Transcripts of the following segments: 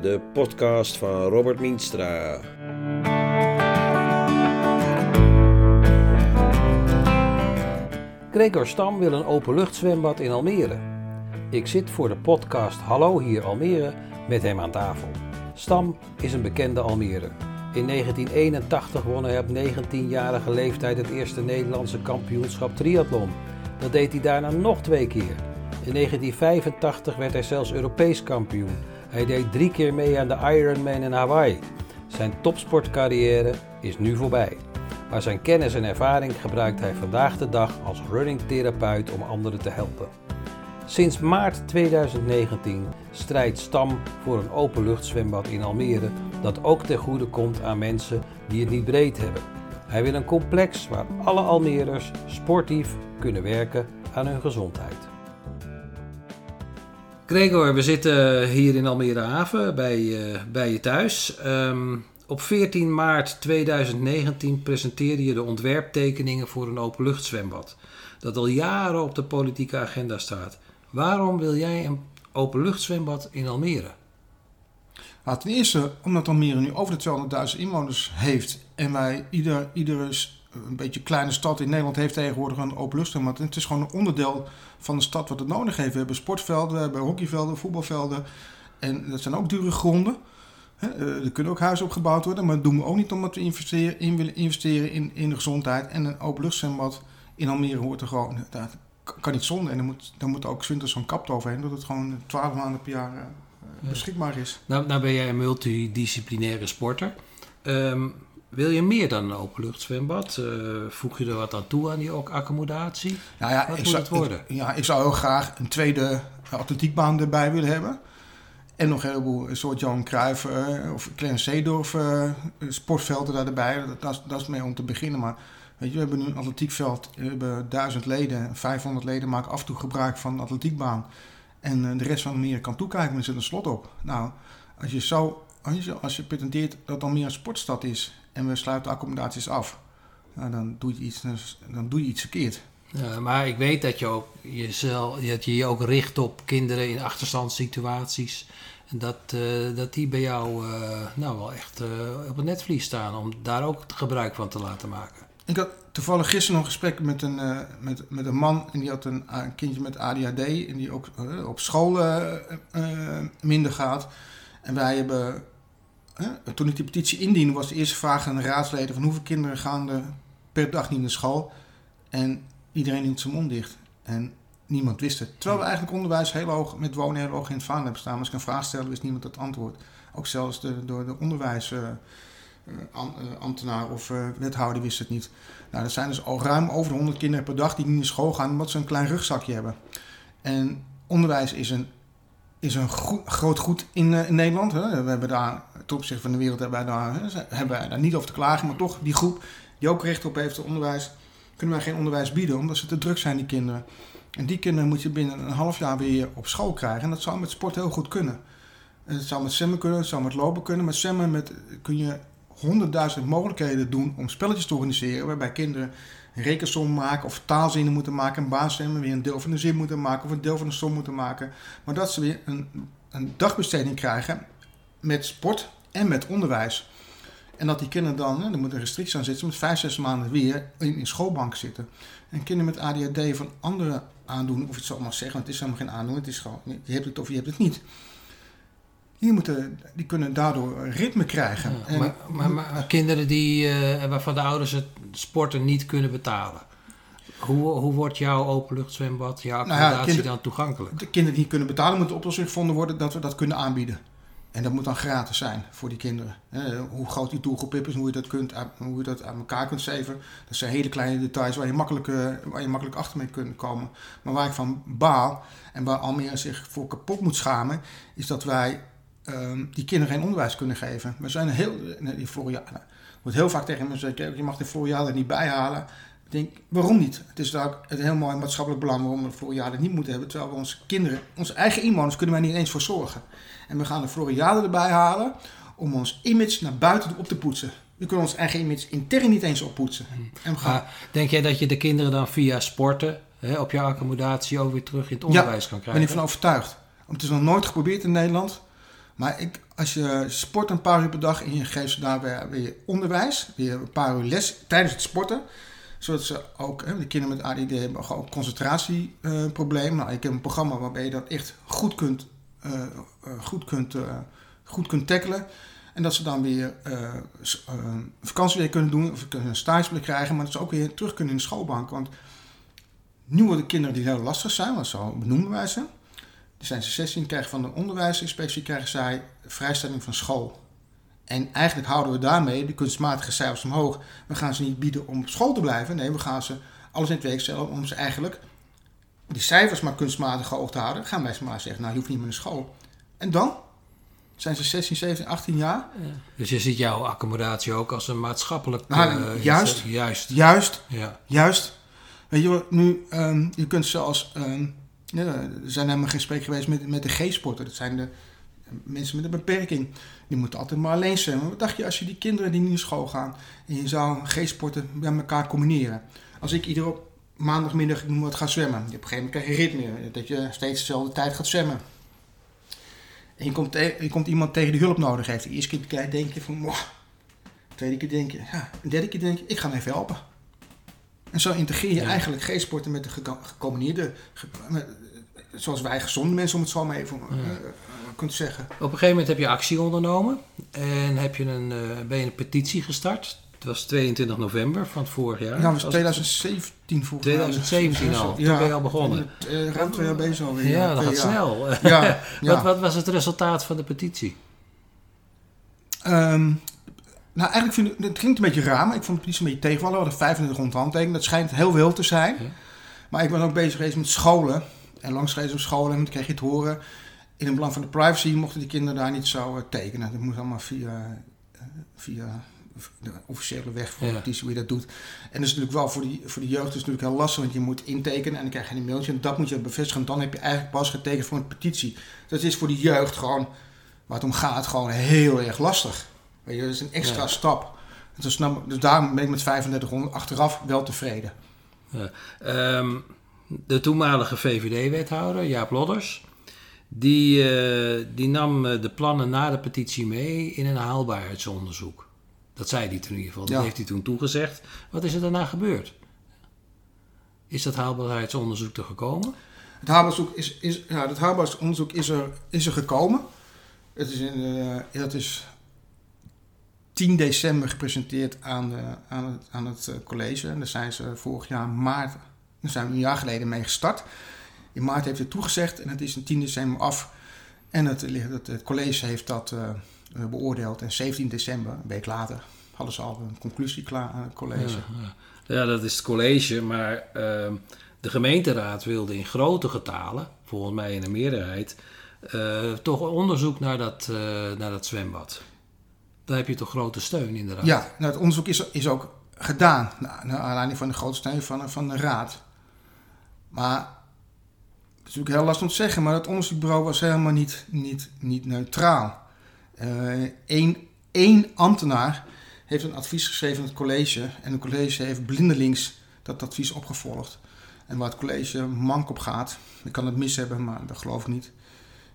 de podcast van Robert Mienstra. Gregor Stam wil een openluchtzwembad in Almere. Ik zit voor de podcast Hallo hier Almere met hem aan tafel. Stam is een bekende Almere. In 1981 won hij op 19-jarige leeftijd het eerste Nederlandse kampioenschap triathlon. Dat deed hij daarna nog twee keer. In 1985 werd hij zelfs Europees kampioen. Hij deed drie keer mee aan de Ironman in Hawaii. Zijn topsportcarrière is nu voorbij. Maar zijn kennis en ervaring gebruikt hij vandaag de dag als runningtherapeut om anderen te helpen. Sinds maart 2019 strijdt Stam voor een openluchtzwembad in Almere dat ook ten goede komt aan mensen die het niet breed hebben. Hij wil een complex waar alle Almerers sportief kunnen werken aan hun gezondheid. Gregor, we zitten hier in Almere Haven bij, uh, bij je thuis. Um, op 14 maart 2019 presenteerde je de ontwerptekeningen voor een openluchtzwembad. Dat al jaren op de politieke agenda staat. Waarom wil jij een openluchtzwembad in Almere? Nou, ten eerste omdat Almere nu over de 200.000 inwoners heeft. En wij, ieder, iedere een beetje kleine stad in Nederland heeft tegenwoordig een openluchtzwembad. En het is gewoon een onderdeel van de stad wat het nodig heeft. We hebben sportvelden, we hebben hockeyvelden, voetbalvelden. En dat zijn ook dure gronden. Eh, er kunnen ook huizen opgebouwd worden, maar dat doen we ook niet omdat we investeren, in willen investeren in, in de gezondheid. En een openluchtzwembad in Almere hoort er gewoon, dat kan niet zonder. En dan moet, dan moet ook winters zo'n kap overheen, dat het gewoon 12 maanden per jaar uh, beschikbaar is. Nou, nou ben jij een multidisciplinaire sporter. Um, wil je meer dan een openluchtzwembad? Uh, voeg je er wat aan toe aan die accommodatie? Nou ja, wat ik moet zou, het worden? Ik, ja, ik zou heel graag een tweede atletiekbaan erbij willen hebben. En nog een heleboel soort Johan Cruijff uh, of Clarence Seedorf uh, sportvelden daarbij. Dat, dat, dat, is mee om te beginnen. Maar weet je, we hebben nu een atletiekveld. We hebben duizend leden. 500 leden maken af en toe gebruik van de atletiekbaan. En de rest van Almere kan toekijken, maar er zit een slot op. Nou, als je zo... Als je, als je pretendeert dat Almere een sportstad is en we sluiten accommodaties af, nou, dan, doe je iets, dan doe je iets verkeerd. Ja, maar ik weet dat je, ook jezelf, dat je je ook richt op kinderen in achterstandssituaties. En dat, uh, dat die bij jou uh, nou wel echt uh, op het netvlies staan om daar ook gebruik van te laten maken. Ik had toevallig gisteren nog een gesprek met een, met, met een man en die had een, een kindje met ADHD en die ook op school minder gaat. En wij hebben, toen ik die petitie indiende, was de eerste vraag aan de raadsleden van hoeveel kinderen gaan er per dag niet naar school. En iedereen hield zijn mond dicht. En niemand wist het. Terwijl we eigenlijk onderwijs heel hoog, met wonen heel hoog in het vaandel hebben staan. Als ik een vraag stelde, wist niemand het antwoord. Ook zelfs de, door de onderwijsambtenaar uh, uh, of uh, wethouder wist het niet. Nou, er zijn dus al ruim over de 100 kinderen per dag die niet naar school gaan omdat ze een klein rugzakje hebben. En onderwijs is een, is een groot goed in, in Nederland. Hè. We hebben daar, ten opzichte van de wereld, hebben wij, daar, hebben wij daar niet over te klagen. Maar toch, die groep die ook recht op heeft, het onderwijs, kunnen wij geen onderwijs bieden omdat ze te druk zijn, die kinderen. En die kinderen moet je binnen een half jaar weer op school krijgen. En dat zou met sport heel goed kunnen. En het zou met zwemmen kunnen, het zou met lopen kunnen. Met zwemmen met, kun je honderdduizend mogelijkheden doen om spelletjes te organiseren. Waarbij kinderen rekensom maken of taalzinnen moeten maken. En baanzwemmen weer een deel van de zin moeten maken of een deel van de som moeten maken. Maar dat ze weer een, een dagbesteding krijgen met sport en met onderwijs. En dat die kinderen dan, er moet een restrictie aan zitten, met vijf, zes maanden weer in, in schoolbank zitten. En kinderen met ADHD van andere aandoeningen, of het zal maar zeggen, het is helemaal geen aandoening, het is gewoon, je hebt het of je hebt het niet. Die, moeten, die kunnen daardoor ritme krijgen. Ja, en, maar, maar, maar, kinderen die, uh, waarvan de ouders het sporten niet kunnen betalen. Hoe, hoe wordt jouw openluchtzwembad, jouw accommodatie nou ja, dan toegankelijk? De kinderen die kunnen betalen, moet de oplossing gevonden worden dat we dat kunnen aanbieden. En dat moet dan gratis zijn voor die kinderen. hoe groot die doelgroep is hoe je dat, kunt, hoe je dat aan elkaar kunt zeven. Dat zijn hele kleine details waar je makkelijk, uh, waar je makkelijk achter mee kunt komen. Maar waar ik van baal en waar Almere zich voor kapot moet schamen, is dat wij um, die kinderen geen onderwijs kunnen geven. We zijn heel. Die Floriade wordt heel vaak tegen me gezegd: je mag de Floriade niet bijhalen. Ik denk, waarom niet? Het is ook een heel mooi maatschappelijk belang waarom we de Floriade niet moeten hebben. Terwijl we onze kinderen, onze eigen inwoners, kunnen wij niet eens voor zorgen. En we gaan de Floriade erbij halen om ons image naar buiten op te poetsen. We kunnen ons eigen image intern niet eens oppoetsen. En we gaan... denk jij dat je de kinderen dan via sporten hè, op jouw accommodatie ook weer terug in het onderwijs kan krijgen? Ja, ben ik van overtuigd. Want het is nog nooit geprobeerd in Nederland. Maar ik, als je sport een paar uur per dag en je geeft ze daar weer, weer onderwijs, weer een paar uur les tijdens het sporten, zodat ze ook, hè, de kinderen met ADD hebben ook concentratieproblemen. nou, ik heb een programma waarbij je dat echt goed kunt, uh, goed kunt, uh, goed kunt tackelen. En dat ze dan weer uh, vakantie weer kunnen doen, of een stageplek krijgen, maar dat ze ook weer terug kunnen in de schoolbank. Want nu worden kinderen die heel lastig zijn, wat zo benoemen wij ze. Die zijn ze 16, krijgen van de onderwijsinspectie krijgen zij vrijstelling van school. En eigenlijk houden we daarmee de kunstmatige cijfers omhoog. We gaan ze niet bieden om op school te blijven. Nee, we gaan ze alles in het werk stellen om ze eigenlijk die cijfers maar kunstmatig hoog te houden. Gaan wij ze maar zeggen, nou je hoeft niet meer naar school. En dan zijn ze 16, 17, 18 jaar. Ja. Dus je ziet jouw accommodatie ook als een maatschappelijk... Nou, uh, juist, juist. Juist. Ja. Juist. Weet je, nu, um, je kunt zelfs... Um, ja, er zijn helemaal geen gesprekken geweest met, met de G-sporter. Dat zijn de mensen met een beperking. Die moeten altijd maar alleen zijn. wat dacht je als je die kinderen die niet naar school gaan... en je zou G-sporten bij elkaar combineren? Als ik iedere maandagmiddag ik wat ga zwemmen. Je op een gegeven moment krijg je ritme. Dat je steeds dezelfde tijd gaat zwemmen. En je komt, je komt iemand tegen die hulp nodig heeft. De eerste keer denk je van... Wow. De tweede keer denk je... Ja. De derde keer denk je... Ik ga hem even helpen. En zo integreer je eigenlijk G-sporten met de gecombineerde... zoals wij gezonde mensen, om het zo maar even ja. uh, kunt zeggen. Op een gegeven moment heb je actie ondernomen. En heb je een, uh, ben je een petitie gestart. Het was 22 november van het vorig jaar. Ja, was 2017 voor 2017 al, toen ben je al begonnen. Uh, ruim twee jaar bezig alweer. Ja, dat gaat snel. Ja, wat, wat, was het resultaat van de petitie? Um, nou, eigenlijk vind ik, het klinkt een beetje raar, maar ik vond de petitie een beetje tegenvallen. We hadden 2500 handtekeningen, dat schijnt heel veel te zijn. Ja. Maar ik ben ook bezig geweest met scholen. En langs geweest op scholen en dan kreeg je het horen. In het belang van de privacy mochten die kinderen daar niet zo uh, tekenen. Dat moest allemaal via, uh, via de officiële weg voor ja. hoe je dat doet. En dat is natuurlijk wel voor, die, voor de jeugd is natuurlijk heel lastig, want je moet intekenen en dan krijg je een mailtje en dat moet je bevestigen. En dan heb je eigenlijk pas getekend voor een petitie. Dat is voor de jeugd gewoon, waar het om gaat, gewoon heel erg lastig. Weet je, dat is een extra ja. stap. Dus, nou, dus daarom ben ik met 3500 achteraf wel tevreden. Ja. Um, de toenmalige VVD-wethouder, Jaap Lodders, die, uh, die nam de plannen na de petitie mee in een haalbaarheidsonderzoek. Dat zei hij toen in ieder geval. Dat heeft hij toen toegezegd. Wat is er daarna gebeurd? Is dat haalbaarheidsonderzoek er gekomen? Het haalbaarheidsonderzoek is, is, ja, het haalbaarheidsonderzoek is, er, is er gekomen. Het is, in, uh, dat is 10 december gepresenteerd aan, de, aan het, aan het college. En daar zijn ze vorig jaar maart, daar zijn we een jaar geleden mee gestart. In maart heeft het toegezegd en het is een 10 december af. En het, het, het college heeft dat beoordeeld. En 17 december, een week later, hadden ze al een conclusie klaar aan het college. Ja, dat is het college, maar uh, de gemeenteraad wilde in grote getalen, volgens mij in de meerderheid, toch onderzoek naar dat, naar dat zwembad. Daar heb je toch grote steun in de raad? Ja, nou, het onderzoek is, is ook gedaan, naar, aanleiding van de grote steun van, van de raad. Maar het is natuurlijk heel lastig om te zeggen, maar het onderzoekbureau was helemaal niet, niet, niet neutraal. Eén uh, één ambtenaar heeft een advies geschreven aan het college en het college heeft blindelings dat advies opgevolgd. En waar het college mank op gaat, ik kan het mis hebben, maar dat geloof ik niet,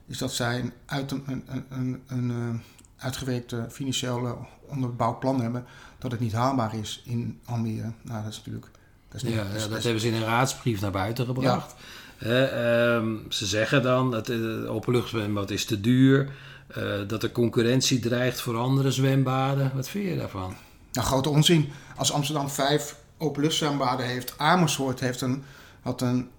is dat zij een, uit, een, een, een, uh, uitgewerkte financiële onderbouwplan hebben dat het niet haalbaar is in Almere. Nou, dat is natuurlijk. Dat, is niet, ja, dat, ja, dat hebben ze in een raadsbrief naar buiten gebracht. Ja. Uh, ze zeggen dan dat het openluchtzwembad is te duur. Uh, dat er concurrentie dreigt voor andere zwembaden. Wat vind je daarvan? Nou, grote onzin. Als Amsterdam vijf openluchtzwembaden heeft, Amersfoort heeft een, had een,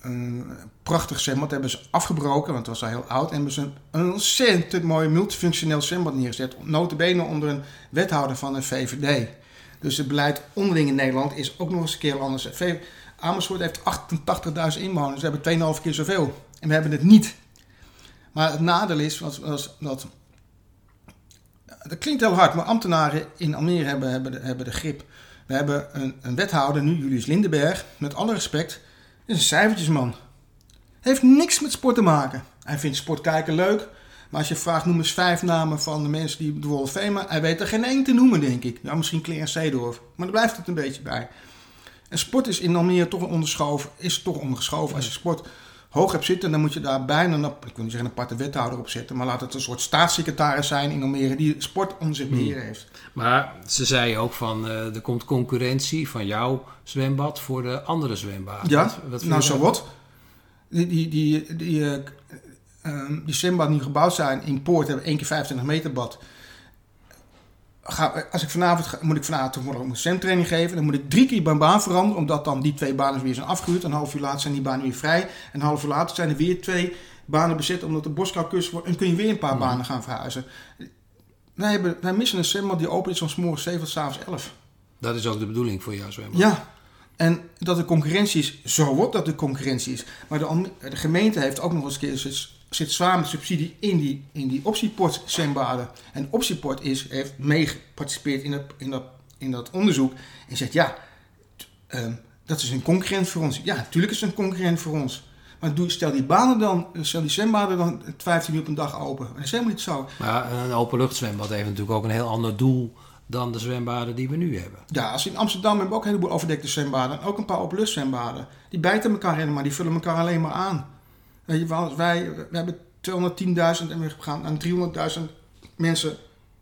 een prachtig zwembad. hebben ze afgebroken, want het was al heel oud. En hebben ze een, ontzettend mooi multifunctioneel zwembad neergezet. Notabene onder een wethouder van de VVD. Dus het beleid onderling in Nederland is ook nog eens een keer anders. Amersfoort heeft 88.000 inwoners. We hebben 2,5 keer zoveel. En we hebben het niet. Maar het nadeel is was, was dat. Dat klinkt heel hard, maar ambtenaren in Almere hebben, hebben, de, hebben de grip. We hebben een, een wethouder nu, Julius Lindenberg, met alle respect, is een cijfertjesman. Heeft niks met sport te maken. Hij vindt sport kijken leuk. Maar als je vraagt, noem eens vijf namen van de mensen die de Wolf Fema, hij weet er geen één te noemen, denk ik. Ja, misschien Clarence Seedorf. Maar daar blijft het een beetje bij. En sport is in Almere toch onderschoven, is toch ondergeschoven. Als je sport hoog hebt zitten, dan moet je daar bijna, een, ik wil niet zeggen een aparte wethouder op zetten, maar laat het een soort staatssecretaris zijn in Almere die sport onder zich beheer heeft. Maar ze zei ook van, eh, er komt concurrentie van jouw zwembad voor de andere zwembaden. Ja, Wat- nou zo wat. Die, die, die, die, eh, ehm, die zwembaden die gebouwd zijn in Poort hebben één keer 25 meter bad. Ga, als ik vanavond ga, moet ik vanavond toevallig een zwemtraining geven, dan moet ik drie keer mijn baan veranderen, omdat dan die twee banen weer zijn afgehuurd. Een half uur later zijn die banen weer vrij. En een half uur later zijn er weer twee banen bezet, omdat de boskou wordt. En kun je weer een paar Mhm. banen gaan verhuizen. Wij, hebben, wij missen een zwembad die open is van 's morgens 7 tot 's avonds 11. Dat is ook de bedoeling voor jouw zwembad. Ja, en dat er concurrentie is, zo wordt dat er concurrentie is. Maar de, de gemeente heeft ook nog eens een keer zit, zwaar met subsidie in die, in die optieport zwembaden. En optieport is, heeft meegeparticipeerd in dat, in, dat, in dat onderzoek en zegt ja, ehm, dat is een concurrent voor ons. Ja, natuurlijk is het een concurrent voor ons. Maar doe, stel die banen dan, stel die zwembaden dan 15 uur op een dag open. Dat is helemaal niet zo. Maar een openluchtzwembad heeft natuurlijk ook een heel ander doel dan de zwembaden die we nu hebben. Ja, als in Amsterdam hebben we ook een heleboel overdekte zwembaden. En ook een paar openluchtzwembaden. Die bijten elkaar helemaal, die vullen elkaar alleen maar aan. Weet je wel, wij, we hebben 210.000 en we gaan naar 300.000 mensen,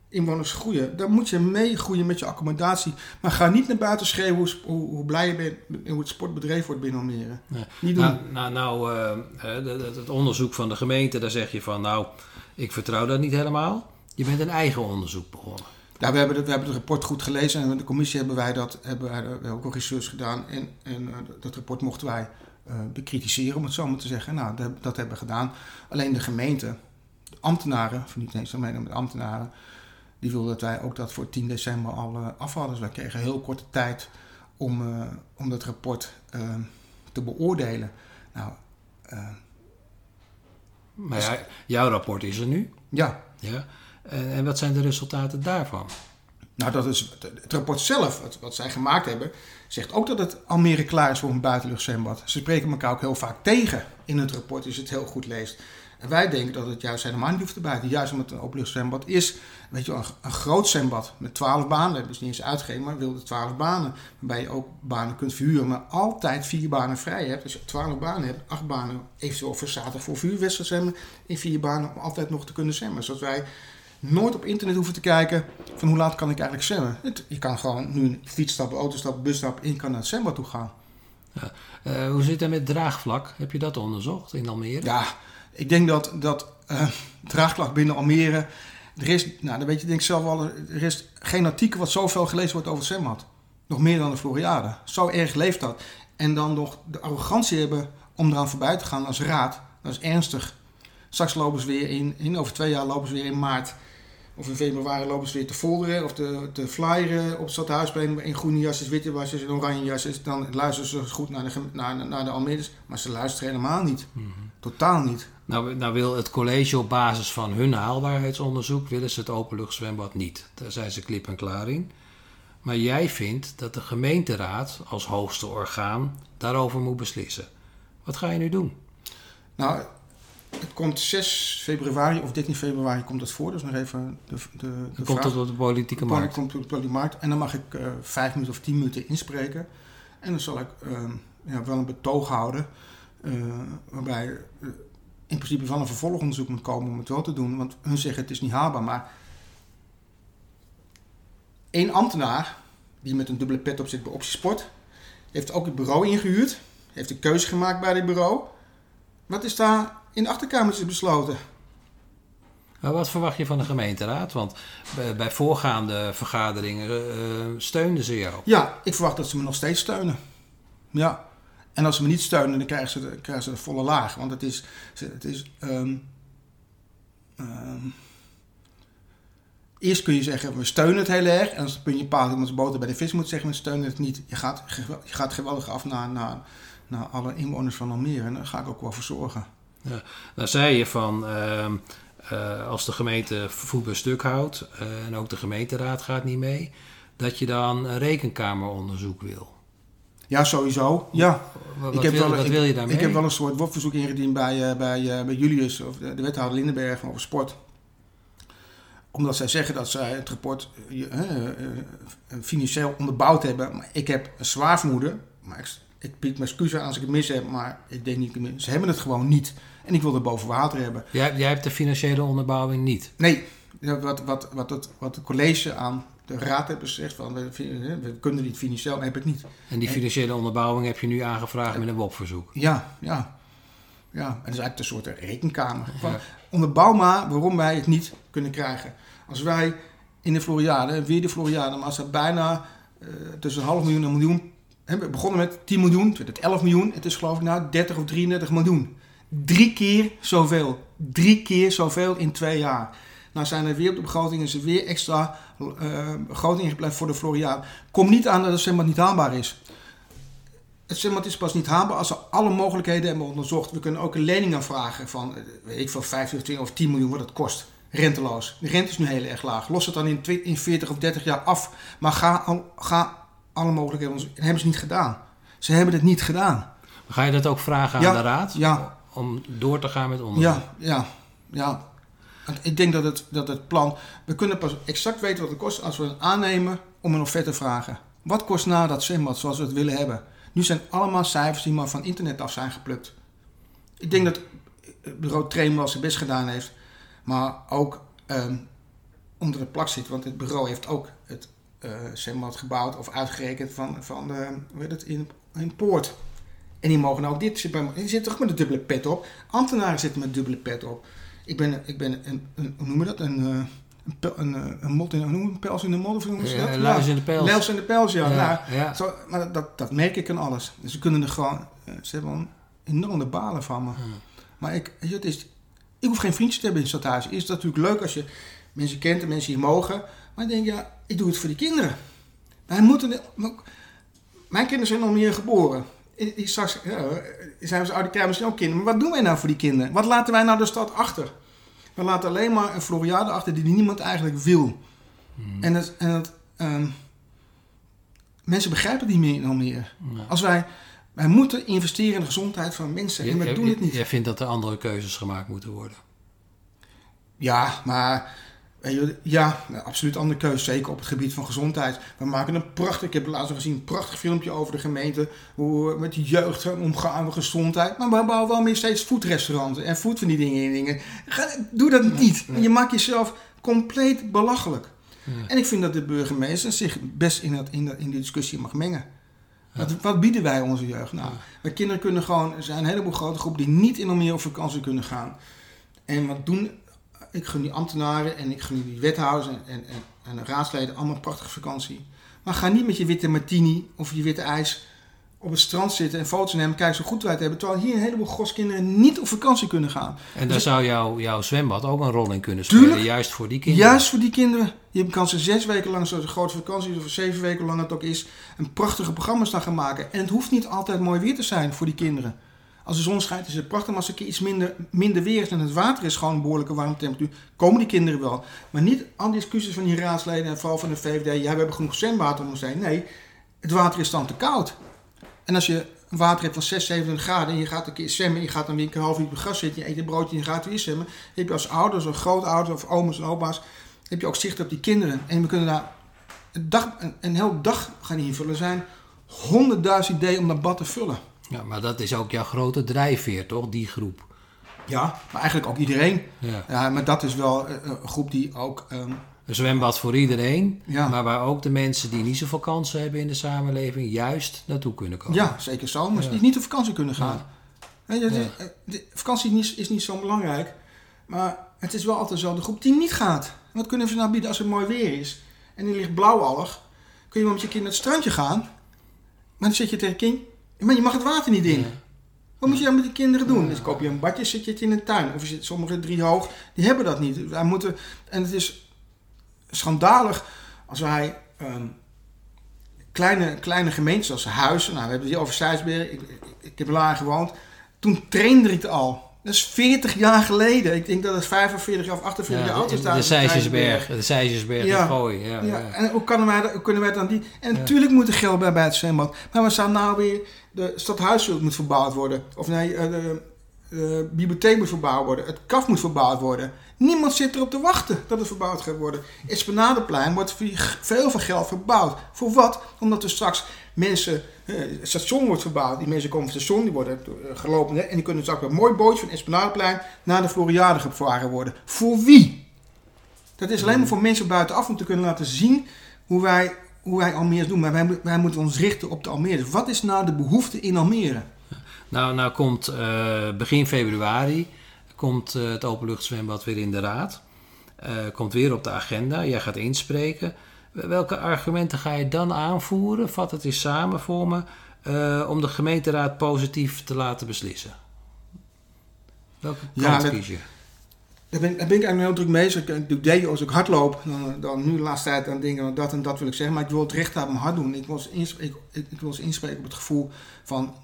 inwoners groeien. Dan moet je meegroeien met je accommodatie. Maar ga niet naar buiten schreeuwen hoe, hoe, hoe blij je bent en hoe het sportbedrijf wordt binnen Almere. Ja. Niet doen. Nou, nou, nou eh, het onderzoek van de gemeente, daar zeg je van, nou, ik vertrouw dat niet helemaal. Je bent een eigen onderzoek begonnen. Ja, we hebben, het, we hebben het rapport goed gelezen en in de commissie hebben wij dat hebben wij, ook al research gedaan. En, en eh, dat rapport mochten wij bekritiseren, om het zo maar te zeggen. Nou, dat, hebben we gedaan. Alleen de gemeente, de ambtenaren, of niet eens alleen de ambtenaren, die wilden dat wij ook dat voor 10 december al eh, af hadden. Dus wij kregen heel korte tijd om, eh, om dat rapport eh, te beoordelen. Nou, eh, Maar ja, jouw rapport is er nu. ja, Ja. En, en wat zijn de resultaten daarvan? Nou, dat is het rapport zelf, wat, zij gemaakt hebben, zegt ook dat het Almere klaar is voor een buitenluchtzwembad. Ze spreken elkaar ook heel vaak tegen in het rapport, als je het heel goed leest. En wij denken dat het juist helemaal niet hoeft te buiten. Juist omdat het een openluchtzwembad is, weet je een, een groot zwembad met 12 banen. Dat ze niet eens uitgegeven, maar wilde 12 banen. Waarbij je ook banen kunt verhuren, maar altijd vier banen vrij hebt. Als je 12 banen hebt, acht banen eventueel voor zaterdag voor vuurwedstrijd. In vier banen om altijd nog te kunnen zwemmen. Zodat wij nooit op internet hoeven te kijken van hoe laat kan ik eigenlijk zwemmen. Het- je kan gewoon nu een fiets stappen, auto stappen, bus stappen en je kan naar het zwembad toe gaan. Eh, hoe zit het met draagvlak? Heb je dat onderzocht in Almere? Ja, ik denk dat, dat eh draagklacht binnen Almere, er is, nou dan weet je denk ik zelf al, er is geen artikel wat zoveel gelezen wordt over het zwembad. Nog meer dan de Floriade. Zo erg leeft dat. En dan nog de arrogantie hebben om eraan voorbij te gaan als raad, dat is ernstig. Straks lopen ze weer in, in over twee jaar lopen ze weer in maart of in februari lopen ze weer te folderen of te, te flyeren op het stadhuisplein in groene jasjes, witte jasjes en oranje jasjes. Dan luisteren ze goed naar de, naar, naar de Almeerders, maar ze luisteren helemaal niet. Totaal niet. Nou, nou wil het college op basis van hun haalbaarheidsonderzoek... willen ze het openluchtzwembad niet. Daar zijn ze klip en klaar in. Maar jij vindt dat de gemeenteraad als hoogste orgaan daarover moet beslissen. Wat ga je nu doen? Nou, het komt 6 februari of 13 februari komt het voor. Dus nog even de, de, de komt het op de politieke markt. komt op de markt. En dan mag ik eh vijf minuten of tien minuten inspreken. En dan zal ik ehm, ja, wel een betoog houden. eh, waarbij eh, in principe wel een vervolgonderzoek moet komen om het wel te doen. Want hun zeggen het is niet haalbaar. Maar één ambtenaar die met een dubbele pet op zit bij Optiesport... heeft ook het bureau ingehuurd. Heeft een keuze gemaakt bij dit bureau. Wat is daar in de achterkamertjes besloten? Maar wat verwacht je van de gemeenteraad? Want bij, voorgaande vergaderingen eh, steunden ze jou. Ja, ik verwacht dat ze me nog steeds steunen. Ja. En als ze me niet steunen, dan krijgen ze de, krijgen ze de volle laag. Want het is. Het is ehm, ehm, eerst kun je zeggen, we steunen het heel erg. En als het puntje paalt iemand zijn boter bij de vis moet zeggen, we steunen het niet. Je gaat, je gaat geweldig af naar, naar, naar alle inwoners van Almere. En daar ga ik ook wel voor zorgen. Nou zei je van, ehm, eh, als de gemeente voet stuk houdt eh, en ook de gemeenteraad gaat niet mee, dat je dan een rekenkameronderzoek wil. Ja, sowieso. Ja. Wat, Ik heb wil, wel- ik- wil je daarmee? Ik heb wel een soort WOP-verzoek ingediend bij, eh, bij, bij Julius, of de, de wethouder Lindenberg van over sport. Omdat zij zeggen dat zij het rapport eh, financieel onderbouwd hebben. Maar ik heb een zwaar vermoeden, maar ik, ik bied mijn excuus aan als ik het mis heb, maar ik denk niet, ze hebben het gewoon niet. En ik wil het boven water hebben. Jij, jij hebt de financiële onderbouwing niet? Nee, wat, wat, wat, het, wat het college aan de raad heeft gezegd, van, we, we kunnen niet financieel, heb ik niet. En die financiële onderbouwing heb je nu aangevraagd met een WOP-verzoek? Ja, ja. Ja, en dat is eigenlijk een soort rekenkamer. Van, Onderbouw maar waarom wij het niet kunnen krijgen. Als wij in de Floriade, weer de Floriade, maar als er bijna uh, tussen een half miljoen en een miljoen... We begonnen met 10 miljoen, toen het 11 miljoen. Het is geloof ik nou 30 of 33 miljoen. Drie keer zoveel. Drie keer zoveel in twee jaar. Nou zijn er weer op de begroting is er weer extra uh, begroting ingepland voor de Floriade. Kom niet aan dat het zwembad niet haalbaar is. Het zwembad is pas niet haalbaar als we alle mogelijkheden hebben onderzocht. We kunnen ook een lening aanvragen van, eh, weet ik veel, 15 of 20 of 10 miljoen wat het kost. Renteloos. De rente is nu heel erg laag. Los het dan in, in 40 of 30 jaar af. Maar ga, ga alle mogelijkheden. Dat hebben ze niet gedaan. Ze hebben het niet gedaan. Ga je dat ook vragen aan de raad? Ja. Om door te gaan met onderzoek? Ja, ja, ja. Ik denk dat het, dat het plan. We kunnen pas exact weten wat het kost als we het aannemen om een offerte te vragen. Wat kost nou dat zwembad zoals we het willen hebben? Nu zijn allemaal cijfers die maar van internet af zijn geplukt. Ik denk dat het bureau Train wel zijn best gedaan heeft, maar ook um, onder de plak zit. Want het bureau heeft ook het uh, zwembad gebouwd of uitgerekend van, van de, hoe heet het, in, in Poort. En die mogen ook dit. Die zitten toch met een dubbele pet op. Ambtenaren zitten met een dubbele pet op. Ik ben, ik ben een, een hoe noem je dat? Een, uh, een, een, eh, een, mot in, een pels in de modder, of noemen ze dat? Ja, luis in de pels. Luis in de pels, ja. ja, nou, ja. Zo, maar dat, dat merk ik aan alles. Dus ze kunnen er gewoon, ze hebben een enorme balen van me. Maar ik, het is, ik hoef geen vriendjes te hebben in het stadhuis. Het is natuurlijk leuk als je mensen kent en mensen hier mogen. Maar ik denk, ja, ik doe het voor die kinderen. Wij moeten, mijn kinderen zijn al meer geboren. Ik, straks ja, zijn ze oude misschien ook kinderen. Maar wat doen wij nou voor die kinderen? Wat laten wij nou de stad achter? We laten alleen maar een Floriade achter die niemand eigenlijk wil. Hmm. En, het, en um, mensen begrijpen niet meer in Almere. Als wij, wij moeten investeren in de gezondheid van mensen. en we doen het niet. Jij vindt dat er andere keuzes gemaakt moeten worden? Ja, maar ja, absoluut andere keuze. Zeker op het gebied van gezondheid. We maken een prachtig, ik heb laatst gezien, een prachtig filmpje over de gemeente. Hoe we met de jeugd omgaan met gezondheid. Maar we bouwen wel meer steeds voetrestaurants en van die dingen in dingen. Doe dat niet. Je maakt jezelf compleet belachelijk. En ik vind dat de burgemeester zich best in, dat, in, dat, in die discussie mag mengen. Wat, wat, bieden wij onze jeugd? Nou, wij kinderen kunnen gewoon, er zijn een heleboel grote groepen die niet in meer op vakantie kunnen gaan. En wat doen ik gun die ambtenaren en ik gun die wethouders en, en, en, raadsleden allemaal een prachtige vakantie. Maar ga niet met je witte martini of je witte ijs op het strand zitten en foto's nemen. Kijk zo goed wij het hebben. Terwijl hier een heleboel goskinderen niet op vakantie kunnen gaan. En daar dus zou jouw, jouw zwembad ook een rol in kunnen spelen. Tuurlijk, juist voor die kinderen. Juist voor die kinderen. Je kan ze zes weken lang, zoals een grote vakantie, of zeven weken lang het ook is, een prachtige programma's gaan maken. En het hoeft niet altijd mooi weer te zijn voor die kinderen. Als de zon schijnt is het prachtig, maar als er iets minder, minder weer is en het water is gewoon een behoorlijke warme temperatuur, komen die kinderen wel. Maar niet al die discussies van die raadsleden en vooral van de VVD, ja we hebben genoeg zwemwater om ons heen. Nee, het water is dan te koud. En als je water hebt van 6, 27 graden en je gaat een keer zwemmen, je gaat dan weer een half uur op het gras zitten, je eet een broodje en je gaat weer zwemmen, heb je als ouders of grootouders of oma's en opa's, heb je ook zicht op die kinderen. En we kunnen daar een, dag, een, een hele dag gaan invullen. Er zijn honderdduizend ideeën om dat bad te vullen. Ja, maar dat is ook jouw grote drijfveer, toch? Die groep. Ja, maar eigenlijk ook iedereen. Ja. ja maar dat is wel eh, een groep die ook... Um... Een zwembad voor iedereen, ja. maar waar ook de mensen die niet zoveel kansen hebben in de samenleving juist naartoe kunnen komen. Ja, zeker zomers, ja. die niet op vakantie kunnen gaan. De, de, vakantie is, is niet zo belangrijk, maar het is wel altijd zo de groep die niet gaat. Wat kunnen ze nou bieden als het mooi weer is en die ligt blauwallig? Kun je wel met je kind naar het strandje gaan, maar dan zit je tegen kind, maar je mag het water niet in. Wat moet je dan met die kinderen doen? Dus koop je een badje, zit je het in een tuin. Of je zit sommige drie hoog, die hebben dat niet. Wij moeten, en het is schandalig als wij um, kleine, kleine gemeentes als Huizen, nou we hebben die over ik, ik, ik heb laag gewoond. Toen trainde ik het al. Dat is 40 jaar geleden. Ik denk dat het 45 of 48 jaar oud is. De Seisjesberg. De Seisjesberg ja. Gooi. Ja, ja. En hoe, kan wij, hoe kunnen wij dan die... En natuurlijk moet er geld bij bij het zwembad. Maar we staan nou weer... De stadhuisveld moet verbouwd worden. Of nee, eh, de, de bibliotheek moet verbouwd worden. Het kaf moet verbouwd worden. Niemand zit erop te wachten dat het verbouwd gaat worden. Esplanadeplein wordt veel veel geld verbouwd. Voor wat? Omdat we straks Mensen, eh, het station wordt verbouwd. Die mensen komen van het station, die worden eh, gelopen. En die kunnen straks met een mooi bootje van Esplanadeplein naar de Floriade gevaren worden. Voor wie? Dat is alleen maar voor mensen buitenaf om te kunnen laten zien hoe wij, hoe wij doen. Maar wij, wij moeten ons richten op de Almere. Dus wat is nou de behoefte in Almere? Nou, nou komt eh, begin februari komt, het openluchtzwembad weer in de raad. Komt weer op de agenda. Jij gaat inspreken. Welke argumenten ga je dan aanvoeren? Vat het eens samen voor me. eh, om de gemeenteraad positief te laten beslissen. Welke kant kies je? Daar ben, daar ben ik eigenlijk heel druk mee. Als ik, ik doe deed als ik hardloop, dan, dan nu de laatste tijd aan dingen, dat en dat wil ik zeggen. Maar ik wil het recht aan mijn hart doen. Ik wil eens inspreken, ik, ik wil eens inspreken op het gevoel van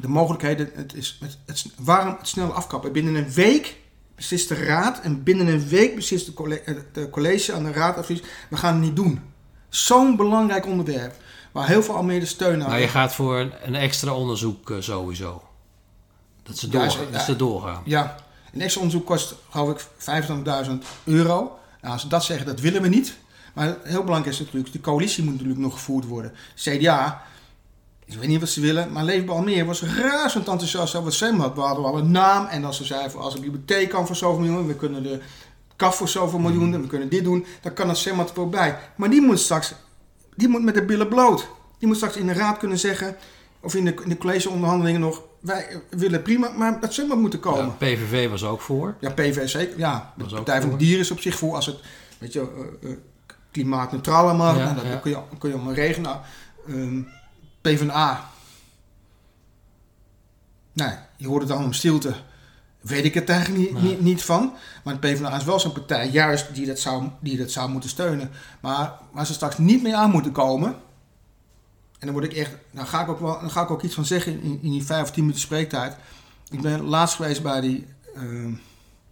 de mogelijkheden. Het is het, het, waarom het snel afkappen? Binnen een week beslist de raad en binnen een week beslist de, eh, de college aan de raad advies. We gaan het niet doen. Zo'n belangrijk onderwerp. Waar heel veel Almere steun aan Nou, je gaat voor een, een extra onderzoek eh, sowieso. Dat ze, Ja, ze- dat ja. ze doorgaan. Ja, een extra onderzoek kost, geloof ik, 25.000 euro. Nou, als ze dat zeggen, dat willen we niet. Maar heel belangrijk is natuurlijk, de coalitie moet natuurlijk nog gevoerd worden. CDA, ik weet niet wat ze willen, maar Leefbaar Almere was razend enthousiast over het zwembad. We hadden al een naam en als ze zeiden, van, als de bibliotheek kan voor zoveel miljoen, we kunnen de kaf voor zoveel miljoen, en we kunnen dit doen, dan kan het zwembad er voorbij. Maar die moet straks, die moet met de billen bloot. Die moet straks in de raad kunnen zeggen, of in de, in de collegeonderhandelingen nog, wij willen prima, maar dat zwembad moet er komen. Ja, PVV was ook voor. Ja, PV zeker. Ja, de Was ook Partij van de. Dieren is op zich voor als het weet je, eh, eh, klimaatneutraal. Ja, nou, dat ja. kun, je, kun je allemaal regelen. Nou, ehm, PvdA. Nee, je hoort het dan om stilte. Weet ik het eigenlijk niet, Nee. niet, niet van. Maar de PvdA is wel zo'n partij, juist die dat zou, die dat zou moeten steunen. Maar waar ze straks niet mee aan moeten komen. En dan word ik echt, dan ga ik ook, wel, dan ga ik ook iets van zeggen in, in die vijf of tien minuten spreektijd. Ik ben laatst geweest bij die ehm,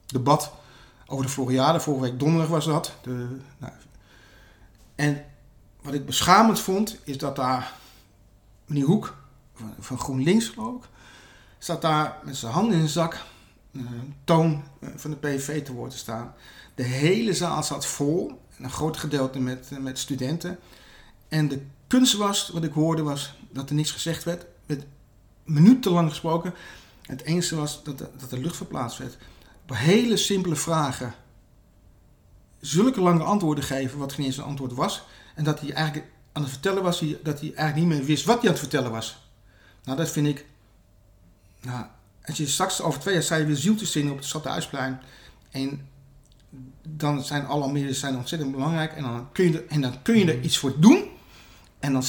debat over de Floriade. Vorige week donderdag was dat. De, nou, en wat ik beschamend vond, is dat daar meneer Hoek, van, van GroenLinks geloof ik, staat daar met zijn handen in zijn zak, eh, toon eh, van de PVV te woord te staan. De hele zaal zat vol, een groot gedeelte met, eh, met studenten. En de kunst was, wat ik hoorde, was dat er niks gezegd werd. Er werd minutenlang gesproken. Het enige was dat de, dat de lucht verplaatst werd. Op hele simpele vragen. Zulke lange antwoorden geven, wat geen eens een antwoord was. En dat hij eigenlijk aan het vertellen was, dat hij eigenlijk niet meer wist wat hij aan het vertellen was. Nou, dat vind ik. Nou, als je straks over twee jaar sta je weer ziel te zingen op het Stadhuisplein. En dan zijn alle Almere's zijn ontzettend belangrijk. En dan kun je er, en dan kun je er iets voor doen. En dan,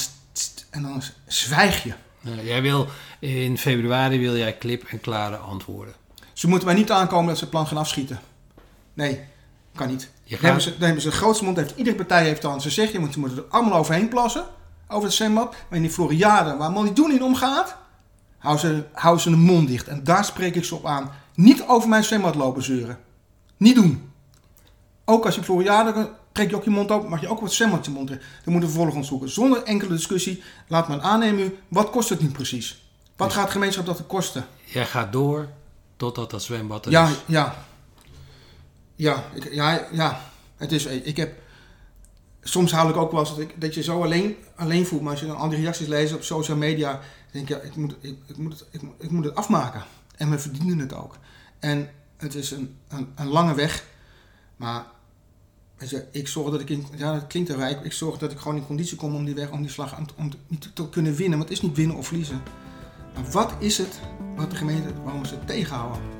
en dan zwijg je. Nou, jij wil, in februari wil jij klip en klare antwoorden. Ze moeten mij niet aankomen dat ze het plan gaan afschieten. Nee, kan niet. Je Dan gaat, hebben, ze, dan hebben ze de grootste mond. Heeft, iedere partij heeft dan ze zeggen, je moet, ze moeten er allemaal overheen plassen. Over het zwembad. Maar in die Floriade, waar Miljoen in omgaat, houden ze, houden ze de mond dicht. En daar spreek ik ze op aan. Niet over mijn zwembad lopen zeuren. Niet doen. Ook als je Floriade, trek je ook je mond open, mag je ook wat zwembad je mond dicht. Dan moeten we vervolgens zoeken. Zonder enkele discussie, laat men aannemen, wat kost het nu precies? Wat gaat de gemeenschap dat kosten? jij gaat door totdat dat zwembad er Ja, is. ja. Ja, ik, ja, ja. Het is, ik heb, soms haal ik ook wel eens dat, ik, dat je zo alleen, alleen voelt. Maar als je dan al die reacties leest op social media, denk je, ja, ik moet, ik, ik, moet het, ik, moet- het afmaken. En we verdienen het ook. En het is een, een, lange weg. Maar ik zorg dat ik in, ja, het klinkt er rijk, ik zorg dat ik gewoon in conditie kom om die weg, om die slag om te kunnen winnen. Want het is niet winnen of verliezen. Maar wat is het wat de gemeente, waarom ze het tegenhouden?